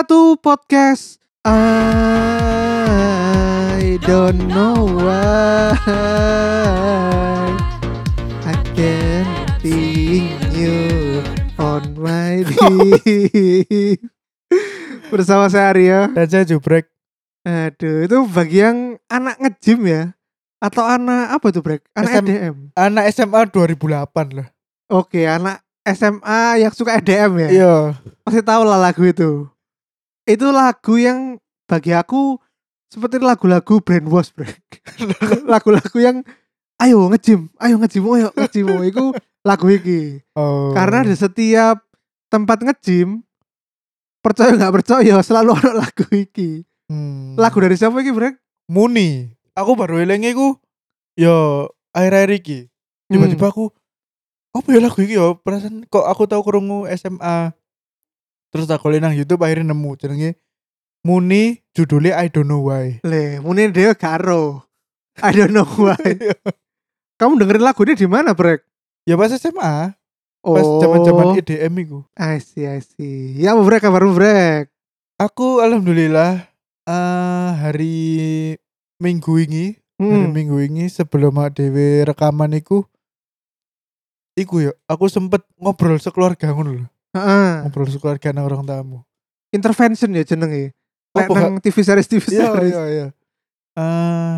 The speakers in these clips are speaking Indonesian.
Selatu Podcast. I don't know why. I can think you on my deep Bersama saya Arya Dan saya jubrek. Aduh itu bagi yang anak nge-gym ya? Atau anak apa tuh Brek? Anak SM. EDM Anak SMA 2008 lah. Oke anak SMA yang suka EDM ya? Iya. Pasti tahu lah lagu itu. Itu lagu yang bagi aku seperti lagu-lagu brainwash, Brek. lagu-lagu yang ayo nge-gym, ayo nge-gym, ayo nge-gym. Itu lagu iki. oh. Karena di setiap tempat nge-gym percaya nggak percaya selalu ada lagu iki. Hmm. Lagu dari siapa iki, Brek? Muni Aku baru eling iku Yo Akhir-akhir iki Tiba-tiba aku Apa ya lagu iki yo Perasaan kok aku tahu kerungu SMA Terus tak golek nang Youtube akhirnya nemu Jenenge Muni judulnya I don't know why Le, mungkin dia karo. I don't know why. Kamu dengerin lagu ini di mana, Brek? Ya pas SMA Pas zaman-zaman EDM iku I see, I see. Ya, apa, Brek, kabarmu, Brek? Aku alhamdulillah eh hari Minggu ini hari Hmm. minggu ini sebelum dewe rekaman iku iku ya aku sempet ngobrol sekeluarga ngono lho Heeh. ngobrol sekeluarga nang orang tamu intervention ya jenenge. Lek Apa, nang TV series TV iya series. iya iya eh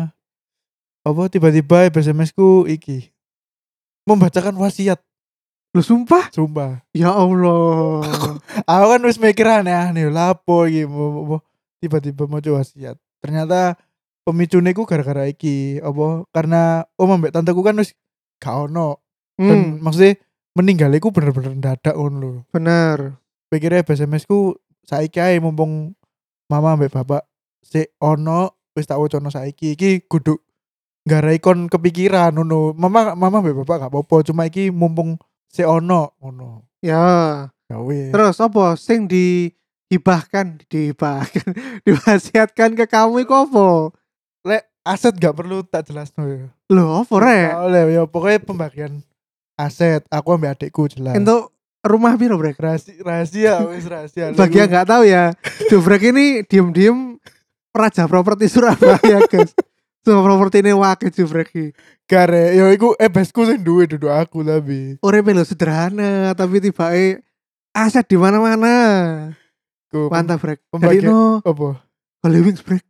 apa tiba-tiba SMS ku iki membacakan wasiat Lu sumpah? sumpah Ya Allah. aku kan wis mikir aneh-aneh lapo iki tiba-tiba mau coba wasiat ternyata pemicunya ku gara-gara iki apa karena om ambek tanteku kan wis gak ono dan hmm, maksudnya meninggal iku bener-bener dadak ngono lho. bener. Pikirnya SMS ku saiki ae mumpung mama ambek bapak si ono wis tak wocono saiki iki kudu gara ikon kepikiran ngono. Mama mama ambek bapak gak apa-apa cuma iki mumpung si ono ngono. Ya. Ya wis. Terus apa sing dihibahkan, dihibahkan, diwasiatkan ke kamu iku apa? lek aset gak perlu tak jelas no ya. Loh, apa rek? Oleh ya pokoknya pembagian aset aku ambek adikku jelas. Untuk rumah piro, Brek? rahasia, rahasia wis rahasia. Bagi yang nggak tahu ya, Jubrek ini diem-diem raja properti Surabaya, guys. Semua properti ini wakil Jubrek iki. Kare, yo iku eh besku sing duwe duduk aku tapi. Uripe lho sederhana, tapi tiba aset di mana-mana. Ku Mantap, Brek. Jadi no, apa? Holy Wings, Brek.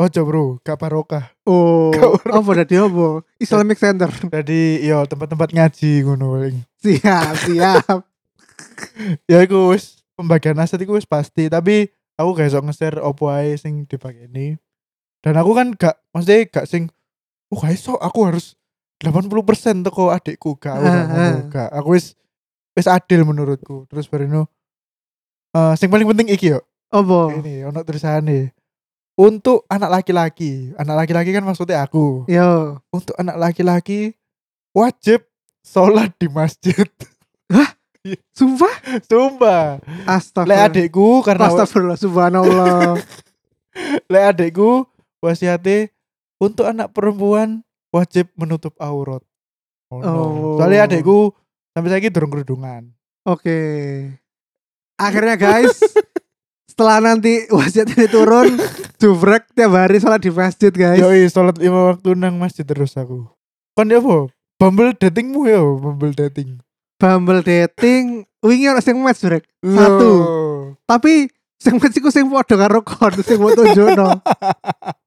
Ojo bro, gak barokah. Oh, apa tadi apa? Islamic Center. Jadi yo tempat-tempat ngaji ngono paling. Siap, siap. Ya iku wis pembagian aset iku wis pasti, tapi aku gak iso nge-share opo ae sing dipakeni. Dan aku kan gak maksudnya gak sing oh gak iso aku harus 80% teko adikku gak aku gak. Aku wis wis adil menurutku. Terus bareno eh sing paling penting iki yo. Apa? Ini ono tulisane. Untuk anak laki-laki, anak laki-laki kan maksudnya aku. Yo. untuk anak laki-laki wajib sholat di masjid. Sumpah? Sumpah. Lek Astagfirullah. adikku karena Astagfirullah, subhanallah. lek adikku wasiate untuk anak perempuan wajib menutup aurat. Oh, no. Oh. Soalnya adikku sampai saya durung kerudungan. Oke. Akhirnya guys, setelah nanti wasiat ini turun, jubrek tiap hari sholat di masjid guys. Yoi sholat lima waktu nang masjid terus aku. Kon ya apa? Bumble datingmu ya, Bumble dating. Bumble dating, wingi orang sing match brek. Satu. Loh. Tapi sing match iku sing padha karo kon sing mau tunjukno.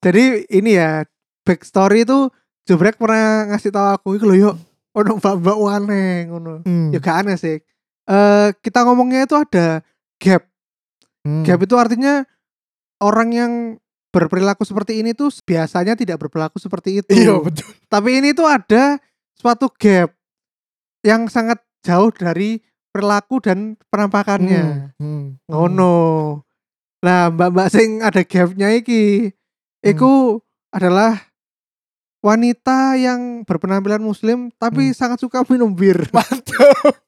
Jadi ini ya backstory itu jubrek pernah ngasih tahu aku iku lho yuk ono mbak-mbak aneh ngono. Hmm. Ya gak aneh sih. Eh kita ngomongnya itu ada gap. Hmm. Gap itu artinya orang yang berperilaku seperti ini tuh biasanya tidak berperilaku seperti itu. Iya betul. Tapi ini tuh ada suatu gap yang sangat jauh dari perilaku dan penampakannya. Hmm. Hmm. Ngono. Nah, mbak-mbak sing ada gapnya iki, iku adalah wanita yang berpenampilan muslim tapi Hmm. sangat suka minum bir. Mantap.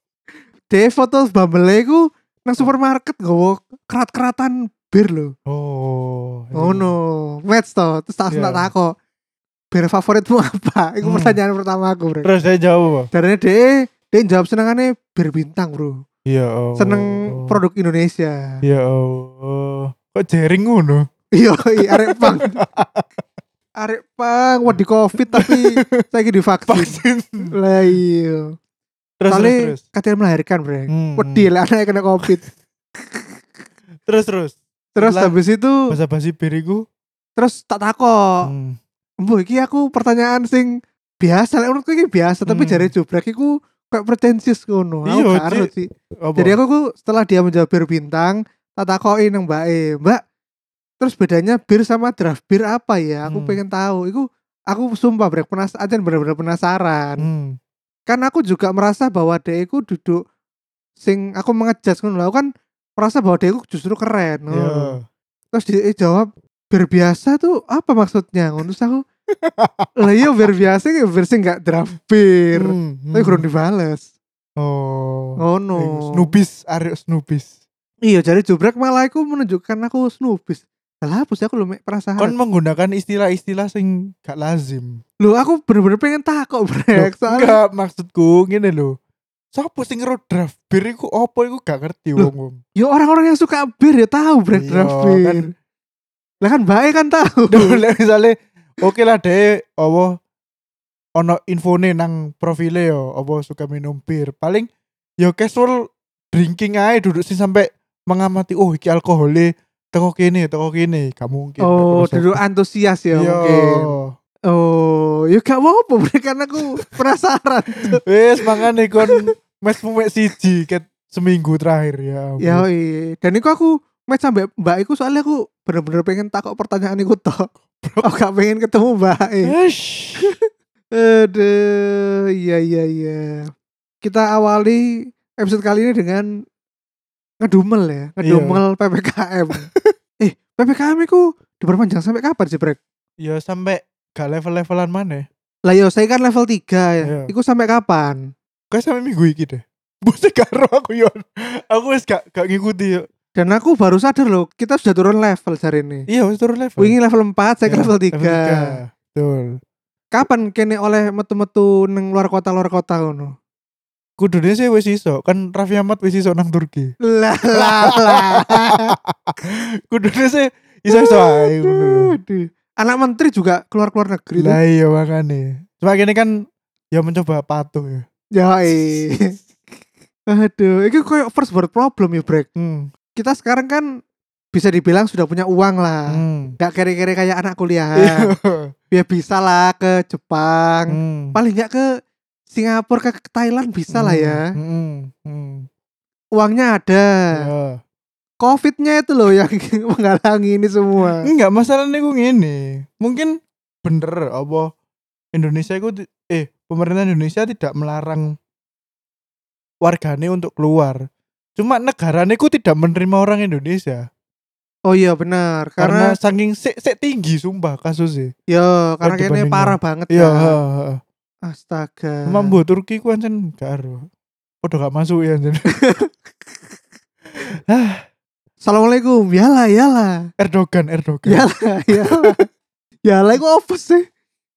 Dia foto iku nang supermarket gowo kerat-keratan bir lho. Oh. Oh no, match to. Terus tak Iya. tak takok. Bir favoritmu apa? Iku Hmm. pertanyaan pertama aku, Bro. Terus saya jawab. Dari dia dia jawab senengannya bir bintang, Bro. Iya. Oh. seneng produk Indonesia. Iya. Oh. Kok jering ngono? Iya, iya, arek pang. arek pang, di covid tapi saya divaksin. Vaksin. Lah iya. Terus Soalnya terus terus. katanya melahirkan, Bre. Hmm. Wedi lah anaknya kena covid. Terus terus. Terus Setelah habis itu Bahasa basi biriku. terus tak takok. Hmm. Mbok iki aku pertanyaan sing biasa lek menurutku iki biasa tapi Hmm. jare jubrek iku kayak pretensius ngono. Aku Iya, gak Ci. sih. Jadi aku ku setelah dia menjawab bir bintang, tak takoki nang Mbak E, Mbak, terus bedanya bir sama draft bir apa ya? Aku Hmm. pengen tahu. Iku aku sumpah brek penasaran bener-bener penasaran. Hmm. Kan aku juga merasa bahwa dia iku duduk sing aku mengejas ngono. Aku kan merasa bahwa dia iku justru keren. Iya. ngono. Terus dia jawab bir biasa tuh apa maksudnya? Ngono terus aku lah iya bir biasa kayak bir sing gak draft bir. Hmm, Tapi hmm. kurang dibales. Oh. Ngono. Iku Snoopis, Arek Snoopis. Iya, jadi jubrek malah aku menunjukkan aku snoopis. Lah sih aku lu mek perasaan. Kon menggunakan istilah-istilah sing gak lazim. Lu aku bener-bener pengen takok brek soalnya. Enggak, maksudku ngene lho. Sopo sing ngero draft bir iku opo iku gak ngerti wong-wong. Ya orang-orang yang suka bir ya tahu brek Iya, draft bir. kan. Lah kan baik kan tahu. Duh, lek misale oke lah deh apa ono infone nang profile yo apa suka minum bir. Paling yo casual drinking aja duduk sih sampai mengamati oh iki alkoholnya teko kene teko kene gak mungkin Oh, dulu antusias ya Iya. mungkin. Oh, ya gak apa-apa kan aku penasaran. Wes makane kon mes mek siji ket seminggu terakhir ya. ya iya. Dan itu aku match sampai Mbak Iku soalnya aku bener-bener pengen takok pertanyaan iku tok. Aku gak pengen ketemu Mbak E. Aduh, iya iya iya. Kita awali episode kali ini dengan ngedumel ya, ngedumel PPKM. PPKM itu diperpanjang sampai kapan sih, Brek? Ya sampai gak level-levelan mana? Lah yo, saya kan level 3 ya. Iya. Iku sampai kapan? Kayak sampai minggu iki deh. Bosnya karo aku yon. Aku wis gak gak ngikuti yo. Dan aku baru sadar loh, kita sudah turun level hari ini. Iya wis turun level. Wingi level 4, saya ke Iya, level 3. tiga. Betul. Kapan kene oleh metu-metu neng luar kota luar kota ngono? Kudune sih wis iso, kan Raffi Ahmad wis iso nang Turki. Lah lah lah. Kudune sih ae ngono. Aduh. Anak menteri juga keluar-keluar negeri tuh. Lah iya makane. Cuma gini kan ya mencoba patuh ya. Yoi. Aduh, ini kayak first world problem ya, Brek. Hmm. Kita sekarang kan bisa dibilang sudah punya uang lah. Hmm. Gak kere-kere kayak anak Iya. kuliahan. ya bisa lah ke Jepang. Hmm. Paling nggak ke Singapura, ke, Thailand bisa lah ya. Hmm. Hmm. Uangnya ada. Ya. Covidnya itu loh yang menghalangi ini semua. Enggak masalahnya gue gini. Mungkin bener apa Indonesia itu eh pemerintah Indonesia tidak melarang warganya untuk keluar. Cuma negaranya itu tidak menerima orang Indonesia Oh iya benar, karena, karena, saking sik sik tinggi sumpah kasusnya. yo karena kayaknya dibandingkan. parah banget Iya, kan. heeh, heeh. Astaga. Mambu Turki ku ancen gak ero. Udah gak masuk ya ancen. Assalamualaikum. Yalah, yalah. Erdogan, Erdogan. Yalah, yalah. Yalah iku apa sih?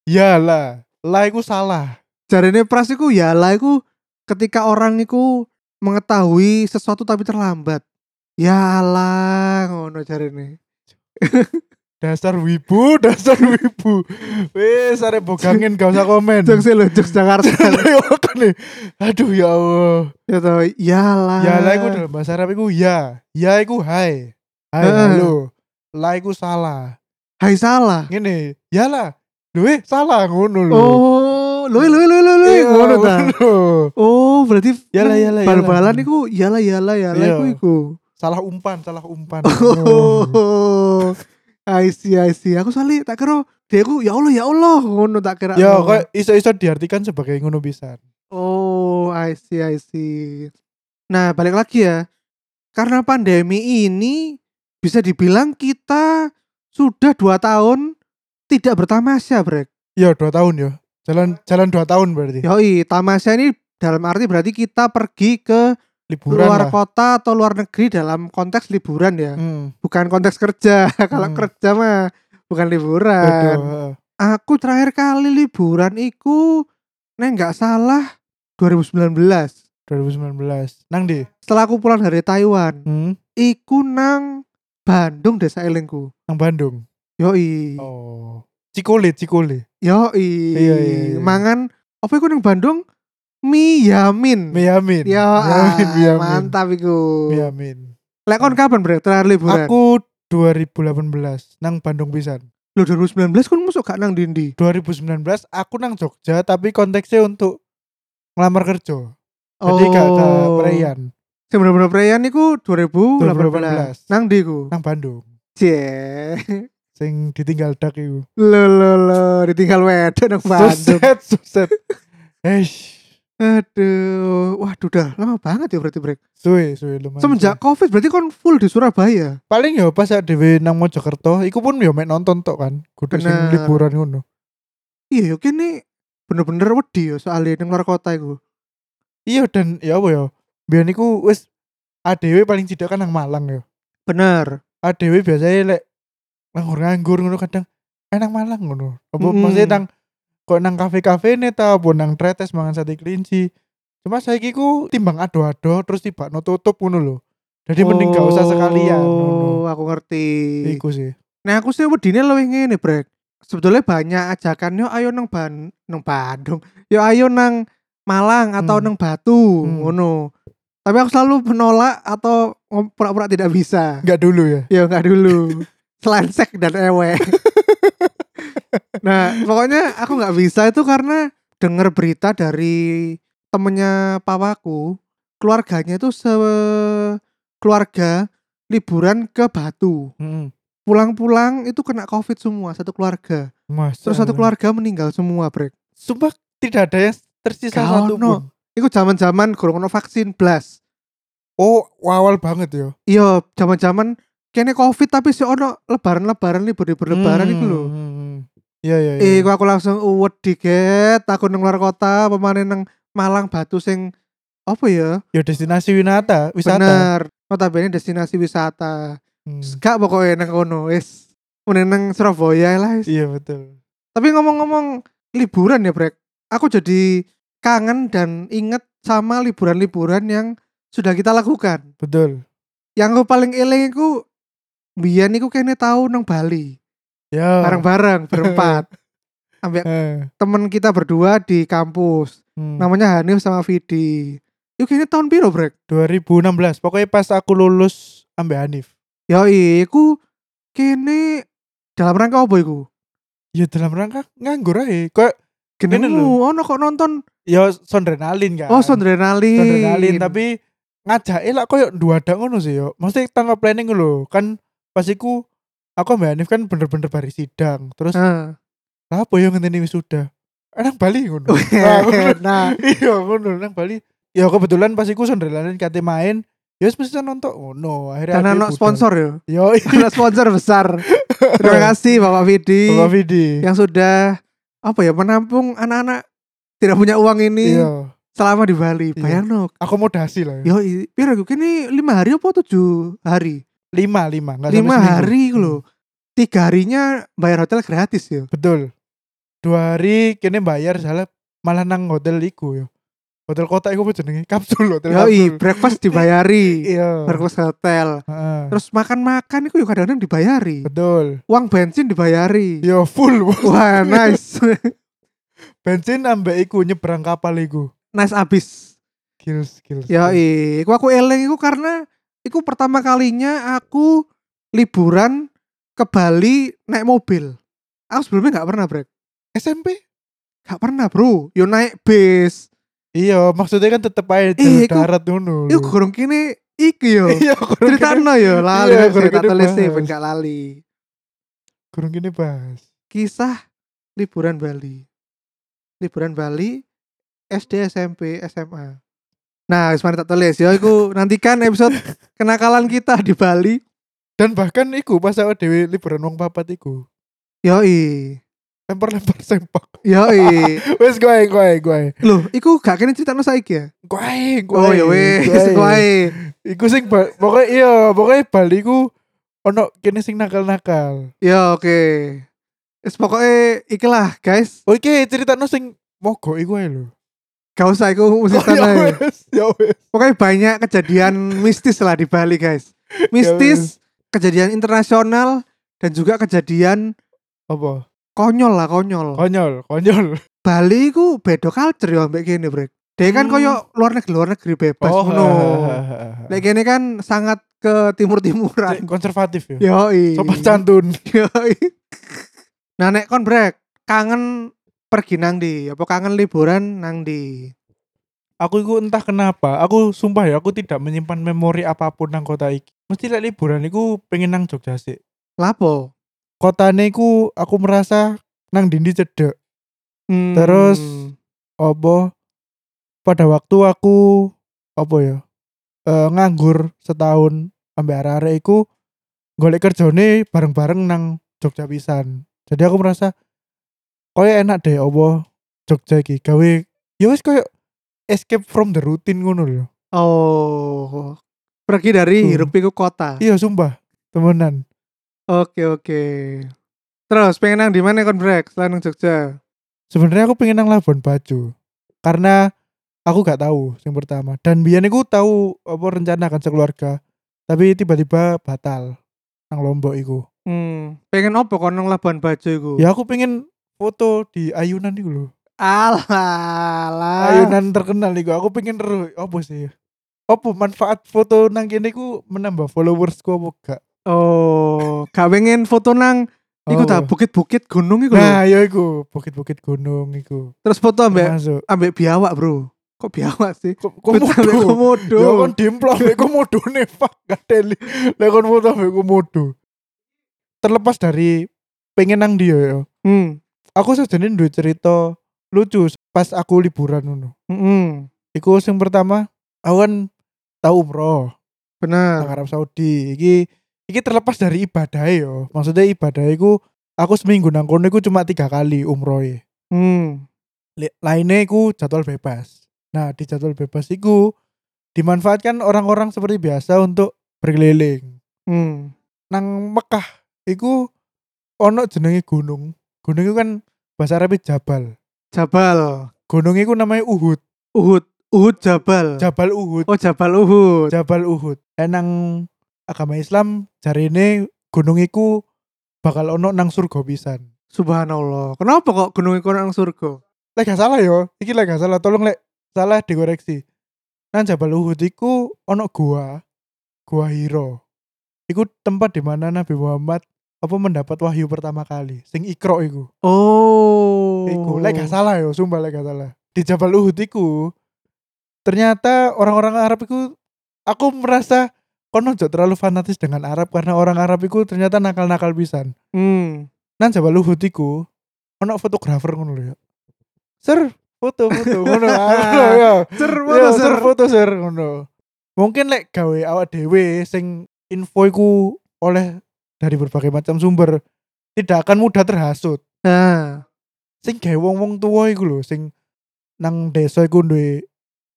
Yalah, lah iku salah. Jarene pras iku yalah iku ketika orang iku mengetahui sesuatu tapi terlambat. Yalah, ngono jarene. Dasar wibu, dasar wibu. Wes arek bogangin gak usah komen. Jok sih lho, jok Jakarta. Makane. Aduh ya Allah. ya toh, yalah. Ya lah iku dalam bahasa Arab iku ya. Ya iku hai. Hai halo. Lah iku salah. Hai salah. Ngene, ya lah. Duwe salah ngono lho. Oh, luwe luwe luwe luwe Iya, ngono ta. Oh, berarti Yalah, nang yalah, bal-balan yalah. iku yalah yalah yalah Iya. iku iku. Salah umpan, salah umpan. Oh. I see, I see. Aku soalnya tak kira dia aku ya Allah ya Allah ngono tak kira. Ya, kok iso-iso diartikan sebagai ngono pisan. Oh, I see, I see. Nah, balik lagi ya. Karena pandemi ini bisa dibilang kita sudah dua tahun tidak bertamasya, Brek. Ya, dua tahun ya. Jalan jalan dua tahun berarti. Yoi, tamasya ini dalam arti berarti kita pergi ke Liburan luar lah. kota atau luar negeri dalam konteks liburan ya. Hmm. Bukan konteks kerja. Kalau Hmm. kerja mah bukan liburan. Betul. Aku terakhir kali liburan iku neng nggak salah 2019. 2019. Nang di? Setelah aku pulang dari Taiwan, Hmm. iku nang Bandung desa elingku. Nang Bandung. Yoi. Oh. Cikole, Cikole. Yoi. Iya, iya, iya. Mangan apa iku nang Bandung? Mie Yamin. Miamin. Ya, Miamin, ah, Miamin. mantap iku. Miamin. Lek kon kapan bre terakhir liburan? Aku 2018 nang Bandung pisan. Lo 2019 kon masuk gak nang Dindi. 2019 aku nang Jogja tapi konteksnya untuk ngelamar kerja. Jadi gak ke Preyan, Sing bener-bener preyan iku 2018. 2018. Nang ndi ku? nang Bandung. Cie. Sing ditinggal dak iku. Lo lo lo ditinggal wedok nang Bandung. Suset, suset. Eish. Aduh, waduh dah lama banget ya berarti break. Suwe, suwe lumayan. Semenjak Covid berarti kon full di Surabaya. paling ya pas dhewe nang Mojokerto, iku pun yo mek nonton tok kan. Kudu sing liburan ngono. Iya, yo kene bener-bener wedi yo soalnya nang luar kota iku. Iya dan ya apa ya? Biyen iku wis ADW paling tidak kan nang Malang ya. Bener. ADW biasanya lek nganggur-nganggur ngono kadang eh nang Malang ngono. Apa Mm-mm. maksudnya nang kok nang kafe-kafe nih ta apa nang tretes mangan sate kelinci. Cuma saiki ku timbang ado-ado terus tiba no tutup ngono lho. Jadi mending gak usah sekalian Oh, aku ngerti. Iku sih. Nah, aku sih wedine luwih ngene, Brek. Sebetulnya banyak ajakan yo ayo nang Ban nang Bandung. Yo ayo nang Malang atau Hmm. nang Batu, Hmm. ngono. Tapi aku selalu menolak atau pura-pura tidak bisa. Enggak dulu ya. Ya enggak dulu. Selensek dan ewe. Nah, pokoknya aku nggak bisa itu karena dengar berita dari temennya papaku, keluarganya itu se keluarga liburan ke Batu. Pulang-pulang itu kena covid semua satu keluarga. Mas. Terus satu keluarga meninggal semua, Brek. Sumpah tidak ada yang tersisa Gak satu ono. pun. Iku zaman-zaman kurang ono vaksin blas. Oh, awal banget ya. Iya, zaman-zaman kene covid tapi si ono lebaran-lebaran libur-libur lebaran iku lho. Hmm, hmm. Iya iya iya. Eh, iku aku langsung wedi get, aku nang luar kota, pemane nang Malang Batu sing apa ya? Ya destinasi wisata, wisata. Bener. Notabene destinasi wisata. Hmm. Gak pokoknya nang kono wis. Mending nang Surabaya lah. wis. Iya betul. Tapi ngomong-ngomong liburan ya, Brek. Aku jadi kangen dan inget sama liburan-liburan yang sudah kita lakukan. Betul. Yang aku paling eling iku biyen iku kene tahu nang Bali. Ya. Bareng-bareng berempat. Ambek Eh, temen kita berdua di kampus. hmm. Namanya Hanif sama Vidi. Yuk kayaknya tahun piro, Brek? 2016. Pokoknya pas aku lulus ambek Hanif. Yoi, iku kene dalam rangka apa iku? Ya dalam rangka nganggur aja. Kok lho. Genemu ono kok nonton ya sondrenalin kan. Oh, Sondrenalin. Sondrenalin tapi ngajak lah koyo dua ada ngono sih yo. Mesti tanggal planning lho. Kan pas iku aku ambek Hanif kan bener-bener bari sidang. Terus lah apa ya ngenteni wisuda? Enang Bali ngono. Nah, nah, iya ngono nang Bali. Ya kebetulan pas iku sondrenalin kate main, ya wis mesti nonton ngono. Akhirnya karena budal. sponsor ya. Yo, Karena sponsor besar. Terima kasih Bapak Vidi Bapak Vidi. yang sudah apa ya menampung anak-anak tidak punya uang ini Iya, selama di Bali. Iya. Bayangno. akomodasi lah. Ya. Yo, i- piro iku kene lima hari apa tujuh hari? Lima, lima, enggak lima hari iku Hmm. Tiga harinya bayar hotel gratis ya. Betul. Dua hari kene bayar salah malah nang hotel iku yo. Hotel kota iku apa jenenge? Kapsul hotel Yo, kapsul. breakfast dibayari. Iya. breakfast hotel. Heeh. Terus makan-makan itu juga kadang-kadang dibayari. Betul. Uang bensin dibayari. Yo full. Wah, nice. Bensin ambek iku nyebrang kapal iku. nice abis. Skills, skills. Ya, iku aku eleng iku karena iku pertama kalinya aku liburan ke Bali naik mobil. Aku sebelumnya nggak pernah, Brek. SMP? Gak pernah, Bro. Yo naik bis. Iya, maksudnya kan tetep aja Eh, jalur iku- darat lho. Iku gorong kene iki yo. Iya, kurang Cerita kene- no yo, lali Iya, kene tulis sih bahas. ben gak lali. kurang gini bahas. Kisah liburan Bali. Liburan Bali SD, SMP, SMA. Nah, wis mari tak tulis ya iku nantikan episode kenakalan kita di Bali. Dan bahkan iku pas aku dewe liburan wong papat iku. Yoi. Lempar-lempar sempak. Yoi. Wes gue gue gue. Loh, iku gak kene cerita saiki ya? Gue gue. Oh ya wes, wae. Iku sing pokoknya iya, pokoknya Bali ku ono kene sing nakal-nakal. Ya oke. Wis pokoke ikilah guys. Oke, cerita no sing mogok iku ae lho. Gak usah iku musik Oh, ya ya. Pokoknya banyak kejadian mistis lah di Bali guys. Mistis, kejadian internasional dan juga kejadian Apa? konyol lah konyol. Konyol, konyol. Bali ku beda culture ya mbek kene brek. Dia kan Hmm. koyo luar negeri luar negeri bebas Oh, ngono. Lek kene kan sangat ke timur-timuran. konservatif ya. Yoi. Sopan santun. Yoi. Nah nek kon brek kangen pergi nang di apa kangen liburan nang di Aku itu entah kenapa, aku sumpah ya aku tidak menyimpan memori apa pun nang kota iki. Mesti lek liburan iku pengen nang Jogja sih. lapo Kotane iku aku merasa nang dindi cedek. Hmm. Terus apa pada waktu aku apa ya eh, nganggur setahun sampai arek-arek iku golek kerjane bareng-bareng nang Jogja pisan. Jadi aku merasa koyo enak deh apa Jogja iki gawe ya wis koyo escape from the routine ngono lho. oh pergi dari Tuh. hirup iku kota Iya sumpah, temenan. oke oke terus pengen nang di mana kon brek selain nang Jogja Sebenarnya aku pengen nang Labuan Bajo. Karena aku gak tahu yang pertama. Dan biyen aku tahu apa rencana akan sekeluarga. Tapi tiba-tiba batal nang Lombok iku. hmm. pengen apa kon nang Labuan Bajo iku Ya aku pengen foto di ayunan iku lho. alah Ayunan terkenal iku. Aku pengen ero apa sih? Apa manfaat foto nang kene iku menambah followersku apa gak? oh gak pengen foto nang iku Oh. ta bukit-bukit gunung iku. Nah, ya iku, bukit-bukit gunung iku. terus foto ambek Masuk. ambek biawak bro kok biawak sih Kok komodo? komodo Ya kon dimplo ambek komodo nih fuck gak teli. Lek kon foto ambek komodo. Terlepas dari pengen nang dia ya. hmm. Aku sajane duwe cerita lucu pas aku liburan ngono. hmm. Iku sing pertama aku kan tahu umroh nang benar Arab Saudi. Iki iki terlepas dari ibadah yo. Maksudnya ibadah iku aku seminggu nang kono iku cuma tiga kali umroh hmm. Lainnya iku jadwal bebas. Nah, di jadwal bebas iku dimanfaatkan orang-orang seperti biasa untuk berkeliling. Hmm. nang Mekah iku ono jenenge gunung. Gunung iku kan bahasa Arab Jabal. Jabal Gunung iku namanya Uhud. Uhud Uhud Jabal Jabal Uhud. oh Jabal Uhud Jabal Uhud. Eh, nang agama Islam jarine gunung iku bakal ono nang surga pisan. Subhanallah kenapa kok gunung iku nang surga Lek gak salah yo, iki lek gak salah tolong lek salah dikoreksi. Nang Jabal Uhud iku ono gua, gua Hiro. Iku tempat di mana Nabi Muhammad apa mendapat wahyu pertama kali, sing Iqra iku. oh Iku, lek gak salah yo, sumpah lek gak salah. Di Jabal Uhud iku ternyata orang-orang Arab iku aku merasa kono ojo terlalu fanatis dengan Arab karena orang Arab iku ternyata nakal-nakal pisan. hmm. Nang Jabal Uhud iku ono fotografer ngono lho ya. Sir, foto-foto ngono. Ah, ya. Ser, foto, sir, ser. foto sir ngono. Mungkin lek gawe awak dhewe sing info iku oleh dari berbagai macam sumber tidak akan mudah terhasut. nah Sing gawe wong-wong tua iku lho, sing nang desa iku duwe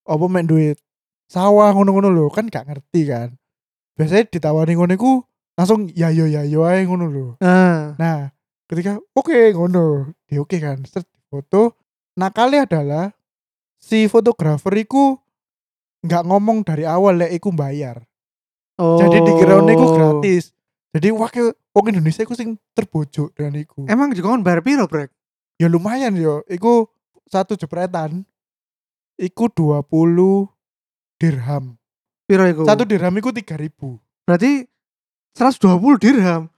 apa mek duwe sawah ngono-ngono lho, kan gak ngerti kan. Biasanya ditawari ngono iku langsung ya yo ya yo ae ngono lho. nah Nah, ketika oke ngono, di oke kan, set foto. Nah kali adalah si fotografer iku nggak ngomong dari awal lek iku bayar. oh. Jadi dikira iku gratis. Jadi wakil wong Indonesia iku sing terbujuk dengan iku. emang juga kan bayar piro brek Ya lumayan yo, iku satu jepretan. Iku 20 dirham. piro iku Satu dirham iku 3000. berarti 120 dirham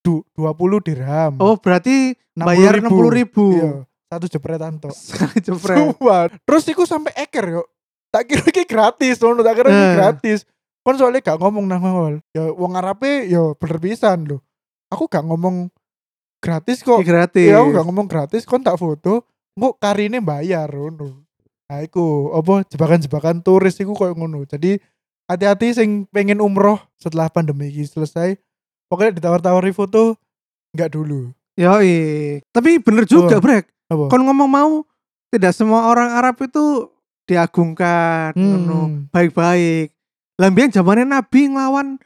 Du, 20 dirham. oh berarti bayar 60 ribu Iya, satu jepretan tok. jepret Sumpah. Terus iku sampai eker yo. Tak kira iki gratis, ngono tak kira iki Eh. gratis. Kon soalnya gak ngomong nang awal. Ya wong Arabe yo bener pisan lho. Aku gak ngomong gratis kok. Iki gratis Ya aku gak ngomong gratis, kon tak foto, kok karine bayar ngono. Nah iku apa jebakan-jebakan turis iku koyo ngono. Jadi hati-hati sing pengen umroh setelah pandemi ini selesai. Pokoknya ditawar-tawari foto nggak dulu. Yoi. Tapi bener juga, Apa? Brek. Apa? Kon ngomong mau tidak semua orang Arab itu diagungkan, Hmm. baik-baik. Lambian zamannya Nabi ngelawan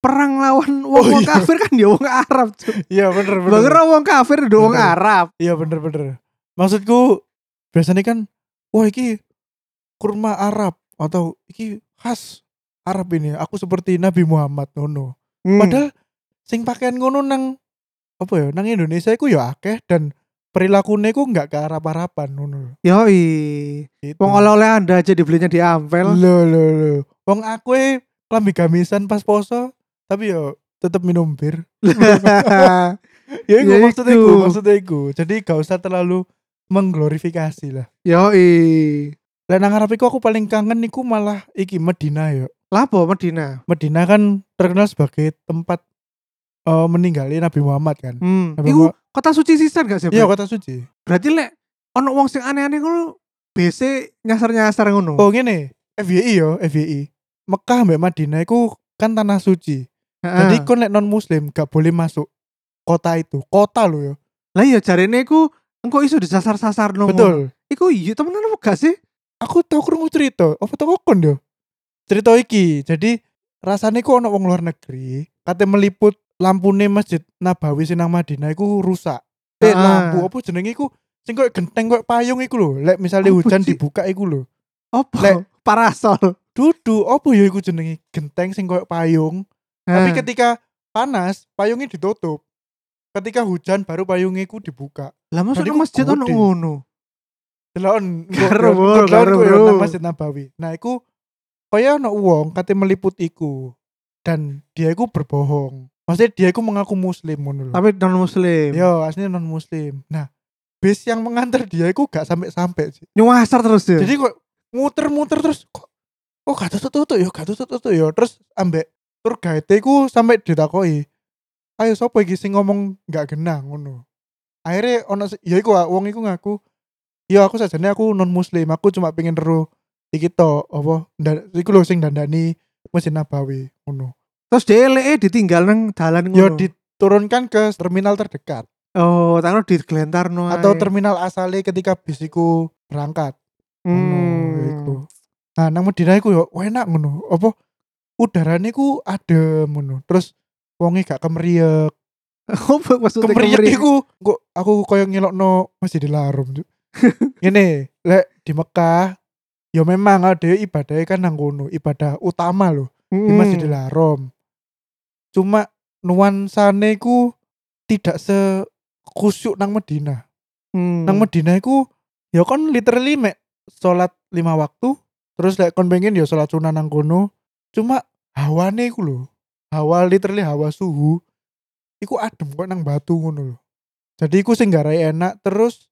perang lawan wong Oh, wong iya. kafir kan dia wong Arab. Iya bener bener. Bager wong kafir dia wong Bener. Arab. Iya bener bener. Maksudku biasanya kan wah iki kurma Arab atau iki khas Arab ini. Aku seperti Nabi Muhammad ngono. Hmm. Padahal sing pakaian ngono nang apa ya nang Indonesia iku ya akeh dan perilakunya iku nggak ke Arab-Araban ngono. Yoi. Gitu. Wong oleh-oleh Anda aja dibelinya di Ampel. Lho lho lho. Wong aku e lambi gamisan pas poso tapi yo tetep minum bir. Ya iku Ya maksudnya iku. maksudnya iku. Jadi gak usah terlalu mengglorifikasi lah. Yoi. Lah nang iku aku paling kangen niku malah iki Medina yo. Lapo Medina. Medina kan terkenal sebagai tempat eh meninggalnya Nabi Muhammad kan. Hmm. Nabi Iku Muhammad- kota suci sisan gak sih? Iya kota suci. Berarti lek ono wong sing aneh-aneh ngono BC nyasar-nyasar ngono. Oh ngene, FYI yo, FYI. Mekah mbak Madinah iku kan tanah suci. Heeh. Jadi kon lek non muslim gak boleh masuk kota itu. Kota lo yo. Lah iya jarene iku engko iso disasar-sasar no. Betul. Iku iya temenan apa gak sih? Aku tau krungu cerita, apa tau kon yo? Cerita iki. Jadi rasanya ku ono wong luar negeri, kate meliput lampune Masjid Nabawi sing nang Madinah iku rusak. Eh lampu apa jenenge iku sing koyo genteng koyo payung iku lho. Lek misalnya Apa hujan sih? dibuka iku lho. Apa? Lek- Parasol. Dudu, apa ya iku jenenge? Genteng sing koyo payung. Tapi Hah. ketika panas, payungnya ditutup. Ketika hujan baru payungnya iku dibuka. lah ku masjid ono ngono. Delon, Karo, karo, ku nang Masjid Nabawi. Nah, iku kaya ono wong kate meliput iku. Dan dia iku berbohong. Maksudnya dia iku mengaku muslim ngono. Tapi non muslim. Yo, aslinya non muslim. Nah, bis yang mengantar dia iku gak sampai-sampai sih. Nyuasar terus ya. Jadi kok muter-muter terus kok kok gak tutup-tutup ya, gak tutup-tutup ya. Terus ambek tour guide ku sampai ditakoki. Ayo sapa iki sing ngomong gak genah ngono. Akhirnya ono ya iku wong iku ngaku, "Ya aku sajane aku non muslim, aku cuma pengen ro iki to apa nda, iku lho sing dandani Masjid Nabawi ngono." Terus DLE ditinggal nang dalan ngono. Ya diturunkan ke terminal terdekat Oh, taruh di Glentarno. atau terminal asalnya ketika bis iku berangkat. ngono iku. Nah, nang Madinah iku yo enak ngono. Apa udarane ku adem ngono. Terus wonge gak kemeriek. Apa maksudnya kemeriek? iku kok aku koyo ngelokno Masjidil Haram. Cuk. Ngene, lek di Mekah ya memang ada ibadahnya kan nang kono, ibadah utama loh di Hmm. Masjidil Haram. Cuma nuansane ku tidak se khusyuk nang Madinah. Hmm. nang Madinah iku ya kon literally mek salat lima waktu terus lek kon pengen ya salat sunah nang kono cuma hawane iku lho. Hawa literally hawa suhu iku adem kok nang batu ngono lho. Jadi iku sing garai enak terus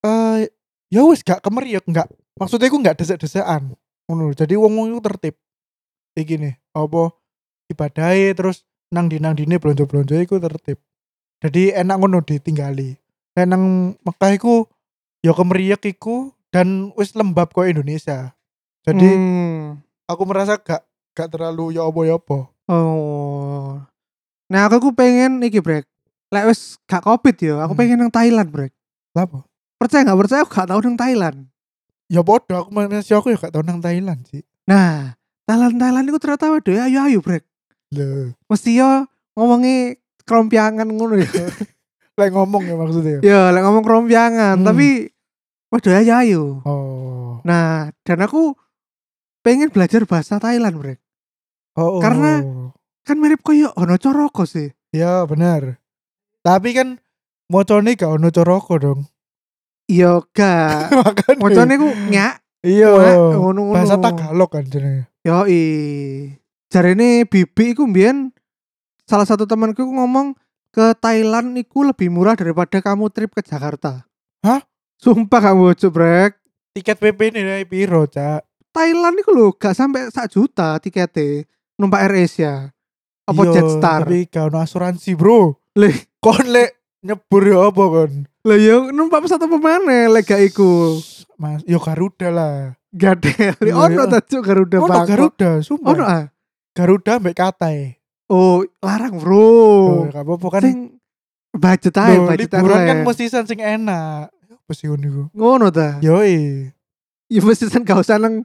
eh ya wis gak kemeriak enggak maksudnya iku enggak desek-desekan ngono jadi wong-wong iku tertib. Iki nih apa ibadahe terus nang di nang dine blonjo-blonjo iku tertib. Jadi enak ngono ditinggali. Nang Mekah iku ya kemeriak iku dan wis lembab kok Indonesia. Jadi Hmm. aku merasa gak gak terlalu ya apa ya apa. Oh. Nah, aku ku pengen iki, Brek. Lek wis gak Covid ya, aku Hmm. pengen nang Thailand, Brek. Lah apa? Percaya gak percaya aku gak tau nang Thailand. Ya bodoh aku masih aku ya gak tau nang Thailand sih. Nah, Thailand Thailand itu ternyata waduh ayo ayo, Brek. Lho, Mesti yo ngomongnya kerompiangan ngono ya. lek ngomong ya maksudnya. ya. ya, lek ngomong kerompiangan, Hmm. tapi waduh ayo ayo. Oh. Nah, dan aku pengen belajar bahasa Thailand, Brek. Oh, oh. Karena- Kan mirip koyo ono coroko sih. ya benar. Tapi kan mocone gak ono coroko dong. Iya, gak. Mocone ku nyak, Iya. Bahasa Tagalog kan jenenge. Yoi. Jarene Bibi iku mbiyen salah satu temanku ngomong ke Thailand iku lebih murah daripada kamu trip ke Jakarta. Hah? Sumpah kamu bocok brek. Tiket PP ini piro, Cak? Thailand iku lho gak sampai sak juta tiketnya numpak Air Asia. Apa Iya, Jetstar? Tapi gak ono asuransi, Bro. Leh. Kon lek nyebur ya apa kon? Lah ya numpak pesawat apa mana lek gak iku. Mas, yo Garuda lah. Gadel. Iya, Ono iya. ta Cuk, Garuda Ono Bangkok. Garuda, sumpah. Ono ah. Garuda mbek katai. Oh, larang, Bro. Oh, gak apa-apa kan. Sing budget ae, Loh, budget liburan kan mesti sing enak. Sih ngono iku? ngono ta. Yoi. Ya mesti kan gak usah nang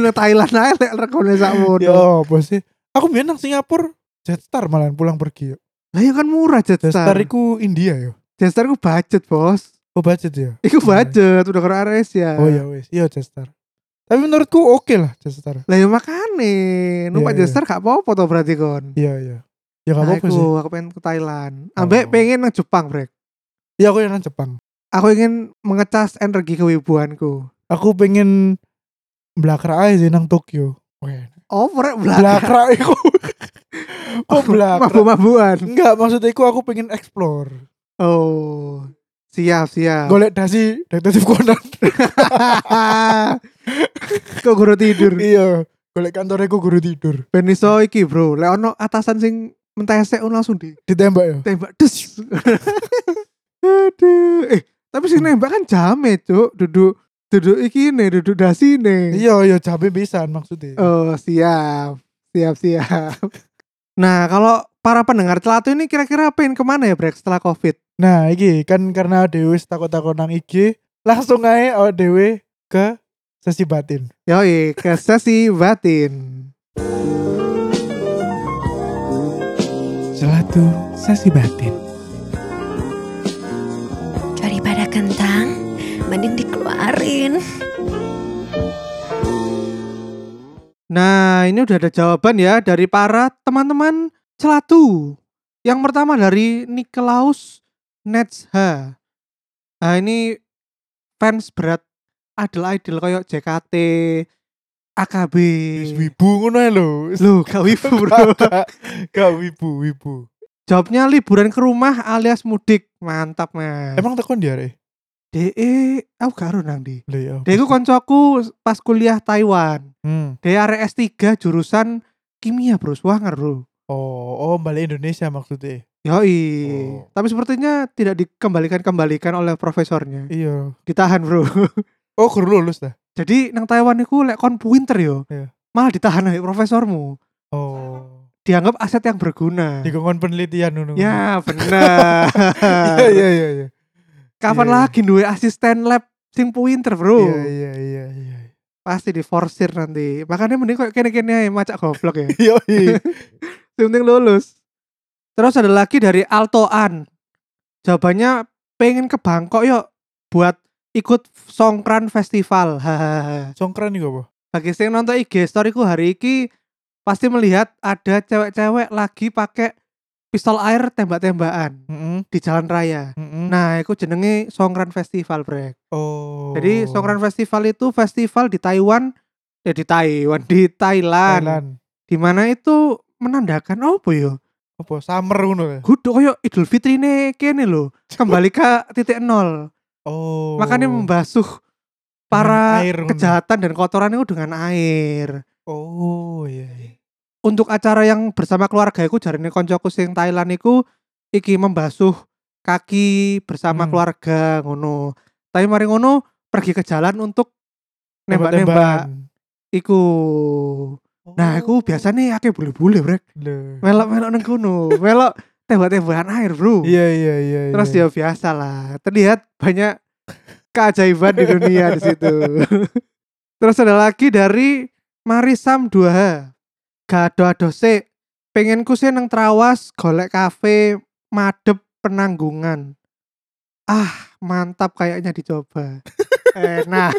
nang Thailand ae lek rekone sakmono. Yo, apa sih? Aku biyen nang Singapura Jetstar malah pulang pergi. yo. Lah ya kan murah Jetstar Jetstar. iku India yo. Jetstar ku budget, Bos. Oh budget ya? Iku budget udah karo Air Asia. Oh ya wis, iya Jetstar. Tapi menurutku oke lah Jetstar. Lah ya makane, numpak Iya, iya. Jetstar gak apa-apa to berarti kon. Iya iya. Ya gak apa-apa sih. aku pengen ke Thailand. Ambek Oh. pengen nang Jepang, Brek. Iya aku yang nang Jepang. Aku ingin mengecas energi kewibuanku. Aku pengen belakra aja nang Tokyo. Oh, belakang. Belakra iku. Oh, belakra. Mabuk-mabuan. Enggak, maksudnya aku pengen explore. Oh. Siap, siap. Golek dasi detektif Conan. Kok guru tidur. iya. Golek kantor aku guru tidur. Ben iso iki, Bro. Lek ono atasan sing mentesek langsung di Ditembak ya. tembak des. Aduh. Eh, tapi sing nembak kan jame, Cuk. Duduk duduk iki nih, duduk dasi nih. Iya, iya jabe pisan maksudnya. Oh, siap. Siap, siap. Nah, kalau para pendengar celatu ini kira-kira pengen ke mana ya, Brek, setelah Covid? Nah, iki kan karena Dewi takut-takut nang IG, langsung aja awak Dewi ke sesi batin. Yoi, ke sesi batin. Selatu sesi batin. Daripada kentang, mending dikeluarin. Nah, ini udah ada jawaban ya dari para teman-teman celatu. Yang pertama dari Nikolaus Netsha. Nah, ini fans berat idol-idol kayak JKT, AKB. Wibu ngono lho. Loh, gak wibu bro. Gak wibu, wibu. Jawabnya liburan ke rumah alias mudik. Mantap, Mas. Emang tekon dia re? DE, aku gak ero nang di. Lho ya. DE ku koncoku pas kuliah Taiwan. Hmm. DE arek S3 jurusan kimia, Bro. Swanger, Bro. Oh, oh balik Indonesia maksudnya. Yoi. Oh. Tapi sepertinya tidak dikembalikan-kembalikan oleh profesornya. Iya. Ditahan, Bro. Oh, guru lulus dah. Jadi nang Taiwan iku lek kon pinter yo. Iya. Malah ditahan oleh profesormu. Oh. Dianggap aset yang berguna. Dikongkon penelitian ngono. Ya, benar. Iya, iya, iya, iya. Kapan Iya, iya. lagi duwe asisten lab sing pinter, Bro? Iya, iya, iya, iya. Pasti diforsir nanti. Makanya mending kok kene-kene macak goblok ya. Iya, iya. Yang penting lulus. Terus ada lagi dari Altoan. Jawabannya pengen ke Bangkok yuk buat ikut Songkran Festival. Songkran iku apa? Bagi yang nonton IG story ku hari ini pasti melihat ada cewek-cewek lagi pakai pistol air tembak-tembakan Heeh. di jalan raya. Heeh. Nah, itu jenenge Songkran Festival, Brek. Oh. Jadi Songkran Festival itu festival di Taiwan, eh di Taiwan, di Thailand. Thailand. Di mana itu menandakan apa ya? Apa summer ngono ya? Kudu koyo Idul Fitri nih kene lho. Kembali ke titik nol. Oh. Makanya membasuh para air kejahatan dan kotoran itu dengan air. Oh, iya, iya. Untuk acara yang bersama keluarga iku jarine koncoku sing Thailand iku iki membasuh kaki bersama Hmm. keluarga ngono. Tapi mari ngono pergi ke jalan untuk nembak-nembak Tembak-tembakan. iku. Nah, Oh. iku biasanya akeh bule-bule, Brek. Melok-melok nang kono. Melok tembak-tembakan air, Bro. Iya, iya, iya. Terus iya. ya biasa lah. Terlihat banyak keajaiban di dunia di situ. Terus ada lagi dari Marisam 2H. Gado se pengenku sih nang trawas golek kafe madep penanggungan. Ah, mantap kayaknya dicoba. Enak.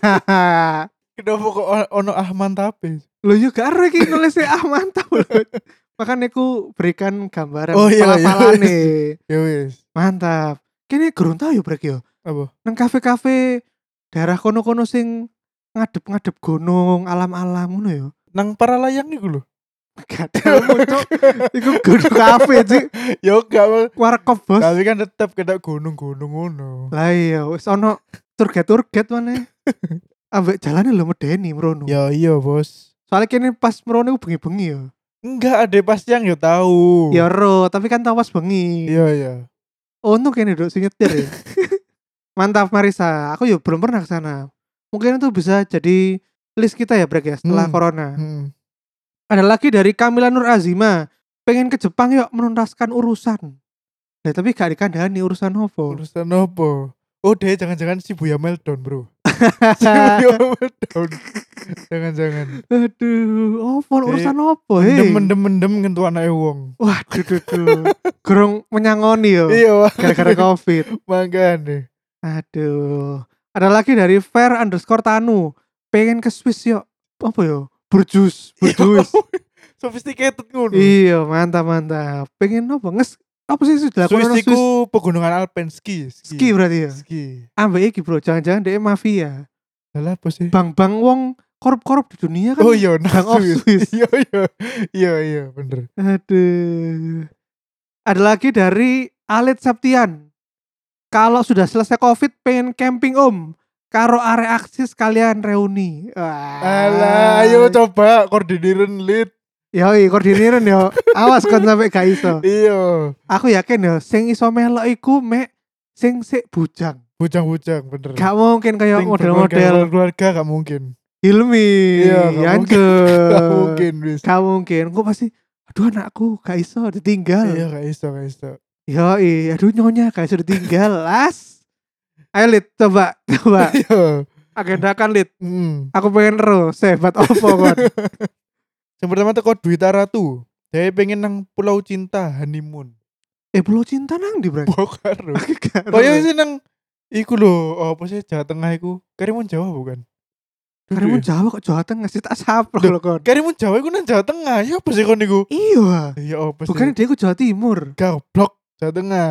Kenapa kok ono ah mantap? Lo yuk gak ada iki nulisnya ah mantap. Makanya aku berikan gambaran Oh, iya, iya. pelafalannya. Ya wis. Mantap. Kini gurung tahu ya brek yo. Apa? Nang kafe-kafe daerah kono-kono sing ngadep-ngadep gunung, alam-alam ngono yo. Nang para layang iku lho. Tahu. Iku gunung kafe sih. Ya gak Warkop bos. tapi kan tetep kena gunung-gunung ngono. Lah iya wis ono turget-turget mana. Ambek jalannya lo medeni merono. Ya iya, Bos. Soalnya kini pas merono bengi-bengi yo. Enggak ada pas yang ya tahu. Ya ro, tapi kan tawas bengi. Iya, iya. Untung kini duduk sing nyetir ya. Mantap Marisa, aku yo belum pernah ke sana. Mungkin itu bisa jadi list kita ya Brek ya setelah Hmm. corona. Hmm. Ada lagi dari Kamila Nur Azima, pengen ke Jepang yuk menuntaskan urusan. Nah, tapi gak dikandani urusan apa. Urusan apa? Oh, deh jangan-jangan si Buya Meldon, Bro. si Buya Meldon. Jangan-jangan. Aduh, apa Eh, urusan apa hei? Mendem-mendem ngentu anake wong. Waduh, duh, duh. Gerung menyangoni yo. Iya. Gara-gara Covid. makanya. Aduh. Ada lagi dari Fair underscore Tanu. pengen ke Swiss yo apa yo berjus berjus Sophisticated ngono. iya mantap mantap pengen apa nges apa sih sudah Swiss dilakukan iku pegunungan Alpen ski. ski berarti ya Ski. ambek iki bro jangan-jangan dia mafia Lah apa sih? bang-bang wong korup-korup di dunia kan Oh iya, nah, Bang of Swiss. Iya iya. Iya iya, bener. Aduh. Ada lagi dari Alit Septian. Kalau sudah selesai Covid pengen camping om. Karo area aksis kalian reuni. Wah. Alah, ayo coba koordinirin lead. Yoi, koordiniran yo. Awas kon sampai gak iso. Iya. Aku yakin yo sing iso melok iku mek sing sik bujang. Bujang-bujang bener. Gak mungkin kayak model-model keluarga gak mungkin. Hilmi, Iya, gak Yance. Gak mungkin wis. Gak mungkin. Gue pasti aduh anakku gak iso ditinggal. Iya gak iso gak iso. Yoi, aduh nyonya kayak sudah tinggal las. Ayo Lid, coba, coba. Iya. Agendakan Lid. Hmm. Aku pengen ero, sebat opo kon. Yang pertama teko Dwi Taratu. Dia pengen nang Pulau Cinta honeymoon. eh, Pulau Cinta nang di gak ero. Kaya sih nang iku lho, apa sih Jawa Tengah iku? Karimun Jawa bukan? Karimun ya? Jawa kok Jawa Tengah sih tak Loh, lho kon. Karimun Jawa iku nang Jawa Tengah. Ya apa sih kon iku? Iya. Ya apa sih? Bukan dia ku Jawa Timur. goblok Jawa Tengah.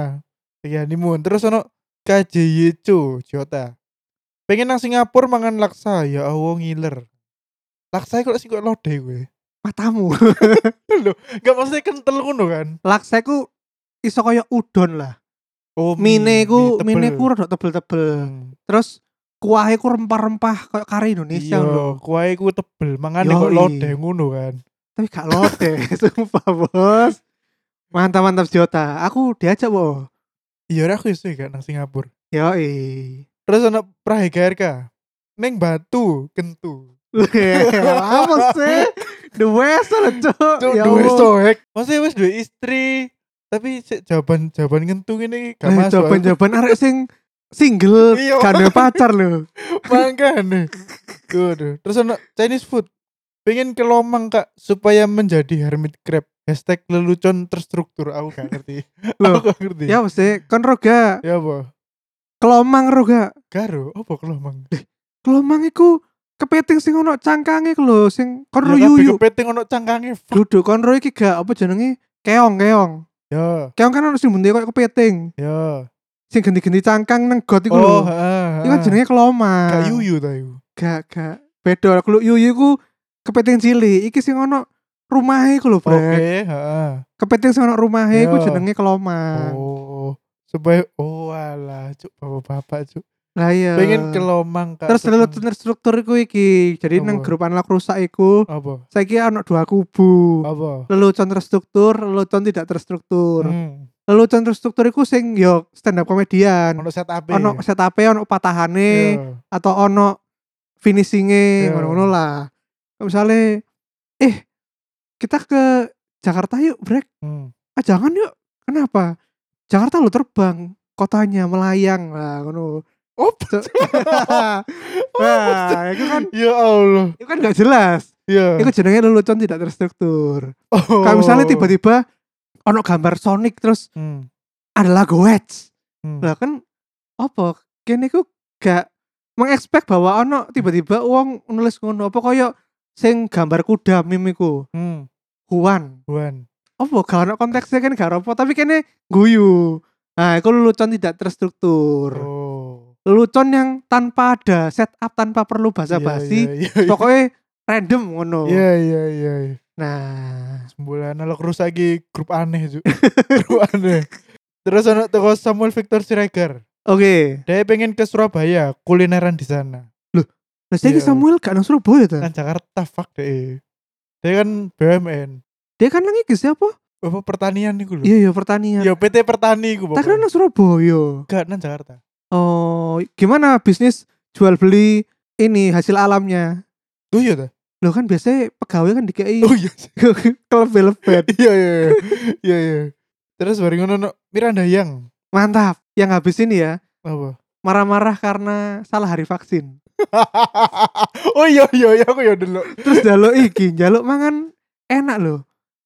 Iya honeymoon. Terus ono KJYCO Jota. Pengen nang Singapura mangan laksa. Ya Allah ngiler. Laksa kok sih kok lode gue. Matamu. Gak maksudnya kental ngono kan? Laksa ku iso kaya udon lah. Oh, Mine ku mine ku rada tebel-tebel. Hmm. Terus kuahnya ku rempah-rempah kayak kari Indonesia Iya, lho. kuahnya ku tebel, mangane kok lode ngono kan. Tapi gak lote, sumpah bos. Mantap mantap Jota. Aku diajak bo. Iya, aku iso gak nang Singapura. Yoi. Terus ono Prahe KRK. Neng Batu, Kentu. apa sih? The West lah cok. Ya duwe Allah. soek. Maksudnya wis duwe istri, tapi jawaban jawaban kentu ini gak masuk. Jawaban-jawaban arek sing single Iya. gak ada pacar loh. Makanya. Waduh. Terus ono Chinese food. Pengen ke Lomang kak supaya menjadi hermit crab. Hashtag lelucon terstruktur. Aku gak ngerti. Loh, Aku gak ngerti. Ya mesti kon roga Ya apa? kelomang roga. Garo, apa ke Lomang? Kelomang iku kepiting sing ono cangkange ku lho sing kon Ya yuyu. kepiting ono cangkange. Duduk kon ro iki gak apa jenenge? Keong keong. Ya, Keong kan ono sing bunte koyo kepiting. ya. Sing genti-genti cangkang nang got iku Oh, lho. Iku kan jenenge kelomang. Gak yuyu ta iku. Gak gak. Beda kalau yuyu iku kepiting cilik. Iki sing ono rumahe ku lho, Oke, heeh. Kepiting sing ono rumahe iku Ya. jenenge kelomang. Oh, supaya oh alah, cuk bapak-bapak cuk. Lah iya. Pengen ke Lomang Kak. Terus lelucon struktur iku iki. Jadi nang Apa? grup anak rusak iku apa? saiki ono dua kubu. Apa? Lelucon terstruktur, lelucon tidak terstruktur. Hmm. Lelucon terstruktur iku sing yo stand up komedian. Ono set up. Ono setup ono patahane Iya. atau ono finishingnya Iya. ngono-ngono lah. Misalnya eh kita ke Jakarta yuk break. Hmm. Ah jangan yuk. Kenapa? Jakarta lo terbang kotanya melayang lah ngono. Oh, So- nah, itu kan ya Allah. itu kan gak jelas. Iya. Itu jenenge lelucon tidak terstruktur. Oh. Kayak misalnya tiba-tiba ono gambar Sonic terus Hmm. ada lagu Wedge. Hmm. Lah kan apa? Kene ku gak mengekspek bahwa ono tiba-tiba uang nulis ngono apa koyo sing gambar kuda meme iku. Hmm. Huan. Buan. Apa gak ono konteksnya kan gak apa tapi kene guyu. Nah, itu lelucon tidak terstruktur. Oh. Lelucon yang tanpa ada setup tanpa perlu basa-basi. Iya, iya, iya. Pokoknya random ngono. Iya, iya, iya. iya. Nah, Sembulan analog terus lagi grup aneh cuk. grup aneh. Terus ono toko Samuel Victor Siregar. oke. Dia pengen ke Surabaya, kulineran di sana. Lah saiki Iya. Samuel gak nang Surabaya ta? Kan Jakarta fuck deh. Dia kan BUMN. Dia kan iki siapa? Apa pertanian nih. Iya iya pertanian. Ya PT Pertani gue Tak kira nang Surabaya. Gak nang Jakarta. Oh, gimana bisnis jual beli ini hasil alamnya? Oh iya dah. Lo kan biasanya pegawai kan dikei Oh iya. kelebet-lebet. Iya iya. iya. Iya iya. Terus bareng ngono no, Miranda yang Mantap. Yang habis ini ya apa? Marah-marah karena salah hari vaksin. oh iya iya iya aku ya dulu. Terus jaluk iki, jaluk mangan enak loh.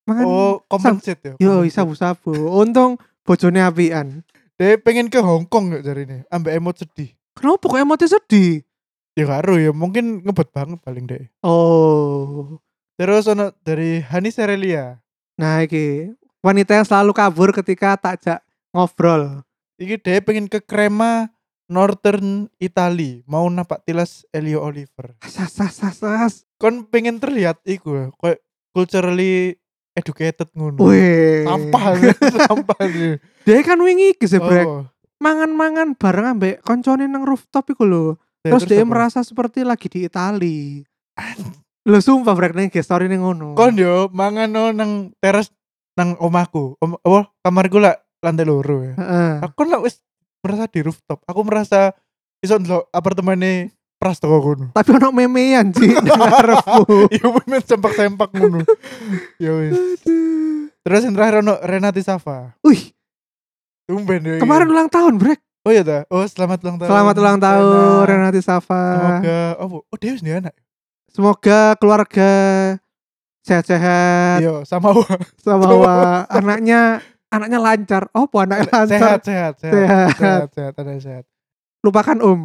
Mangan Oh, compensate ya. yo sabu-sabu. Untung bojone apian. Dia pengen ke Hong Kong gak cari ini, ambek emot sedih. Kenapa kok emotnya sedih? Ya karo ya mungkin ngebet banget paling deh. Oh. Terus ono dari Hani Serelia. Nah, iki wanita yang selalu kabur ketika takjak ngobrol. Iki deh pengen ke Crema Northern Italy mau napak tilas Elio Oliver. Sas sas sas. sas. Kon pengen terlihat iku kayak culturally educated ngono. Sampah, sampah. Dia kan wingi iki sebrek. Oh. Mangan-mangan bareng ambek koncone nang rooftop iku lho. Ya, Terus dia apa? merasa seperti lagi di Itali. Lo sumpah brek ning story ning ngono. kon yo mangan no nang teras nang omahku. Om, apa kamarku lah lantai loro ya. Heeh. Aku lah wis merasa di rooftop. Aku merasa iso ndelok apartemene Prastowo kono. Tapi ono memean sih nang ngarepmu. Ya men sempak-sempak ngono. Ya wis. Terus yang terakhir ono Renati Safa. Wih, Tumben ya. kemarin ulang tahun, Brek. Oh iya ta. Oh selamat ulang tahun. Selamat ulang tahun Rena. Renati Safa. Semoga oh, oh wis dia anak. Semoga keluarga sehat-sehat Iya, sama wa. sama wa- anaknya anaknya lancar. Oh, po anaknya lancar. Sehat, sehat, sehat. Sehat. Sehat, sehat, ada sehat. Lupakan Om.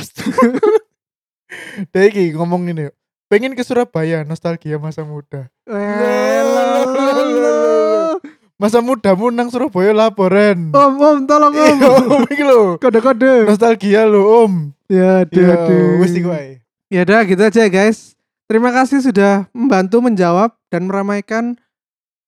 Dia iki ngomong ini. Pengen ke Surabaya, nostalgia masa muda. Masa mudamu nang Surabaya laporan. Om, Om, tolong Om. Iya, Om iki lho. Kode-kode. Nostalgia lo, Om. Ya, aduh, Iya, aduh. wis iku ae. Ya udah gitu aja guys. Terima kasih sudah membantu menjawab dan meramaikan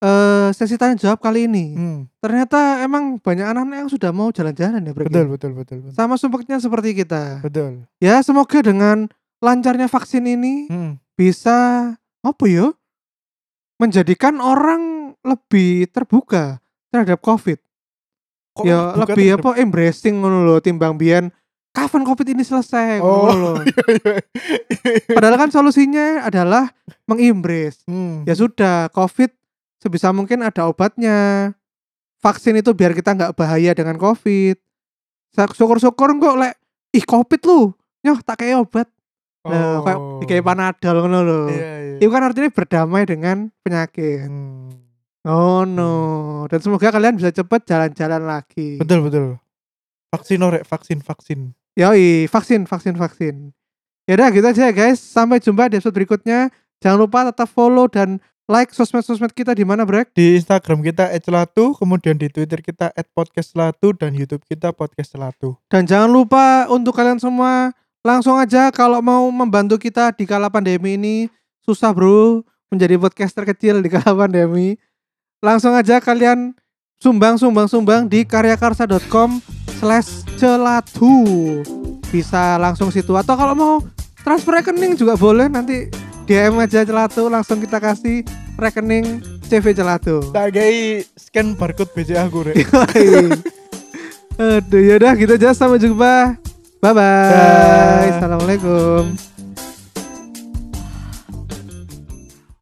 eh, sesi tanya jawab kali ini. Hmm, Ternyata emang banyak anak-anak yang sudah mau jalan-jalan ya, betul, betul, betul, betul. Sama sumpeknya seperti kita. Betul. Ya, semoga dengan lancarnya vaksin ini Hmm. bisa apa ya? Menjadikan orang lebih terbuka terhadap Covid. Kok ya lebih terhadap- apa embracing ngono lho timbang biyen kapan Covid ini selesai Oh. ngono lho. Padahal kan solusinya adalah mengimbres. Hmm. Ya sudah, COVID sebisa mungkin ada obatnya. Vaksin itu biar kita nggak bahaya dengan COVID. Syukur-syukur kok lek ih COVID lu, nyoh tak kayak obat. Nah, kayak dikai panadol ngono lho. Oh. Iya, iya. Itu kan artinya berdamai dengan penyakit. Hmm. Oh no. Dan semoga kalian bisa cepet jalan-jalan lagi. Betul, betul. Vaksin orek, vaksin, vaksin. Yoi, vaksin, vaksin, vaksin. Ya udah gitu aja ya guys. Sampai jumpa di episode berikutnya. Jangan lupa tetap follow dan like sosmed-sosmed kita di mana, Brek? Di Instagram kita @celatu, kemudian di Twitter kita @podcastcelatu dan YouTube kita podcast celatu. Dan jangan lupa untuk kalian semua langsung aja kalau mau membantu kita di kala pandemi ini susah bro menjadi podcaster kecil di kala pandemi. Langsung aja kalian sumbang sumbang sumbang di karyakarsa.com slash celatu bisa langsung situ atau kalau mau transfer rekening juga boleh nanti DM aja celatu langsung kita kasih rekening CV celatu. Tak gai scan barcode BCA rek. Aduh yaudah gitu aja sampai jumpa. Bye bye. Dah. Assalamualaikum.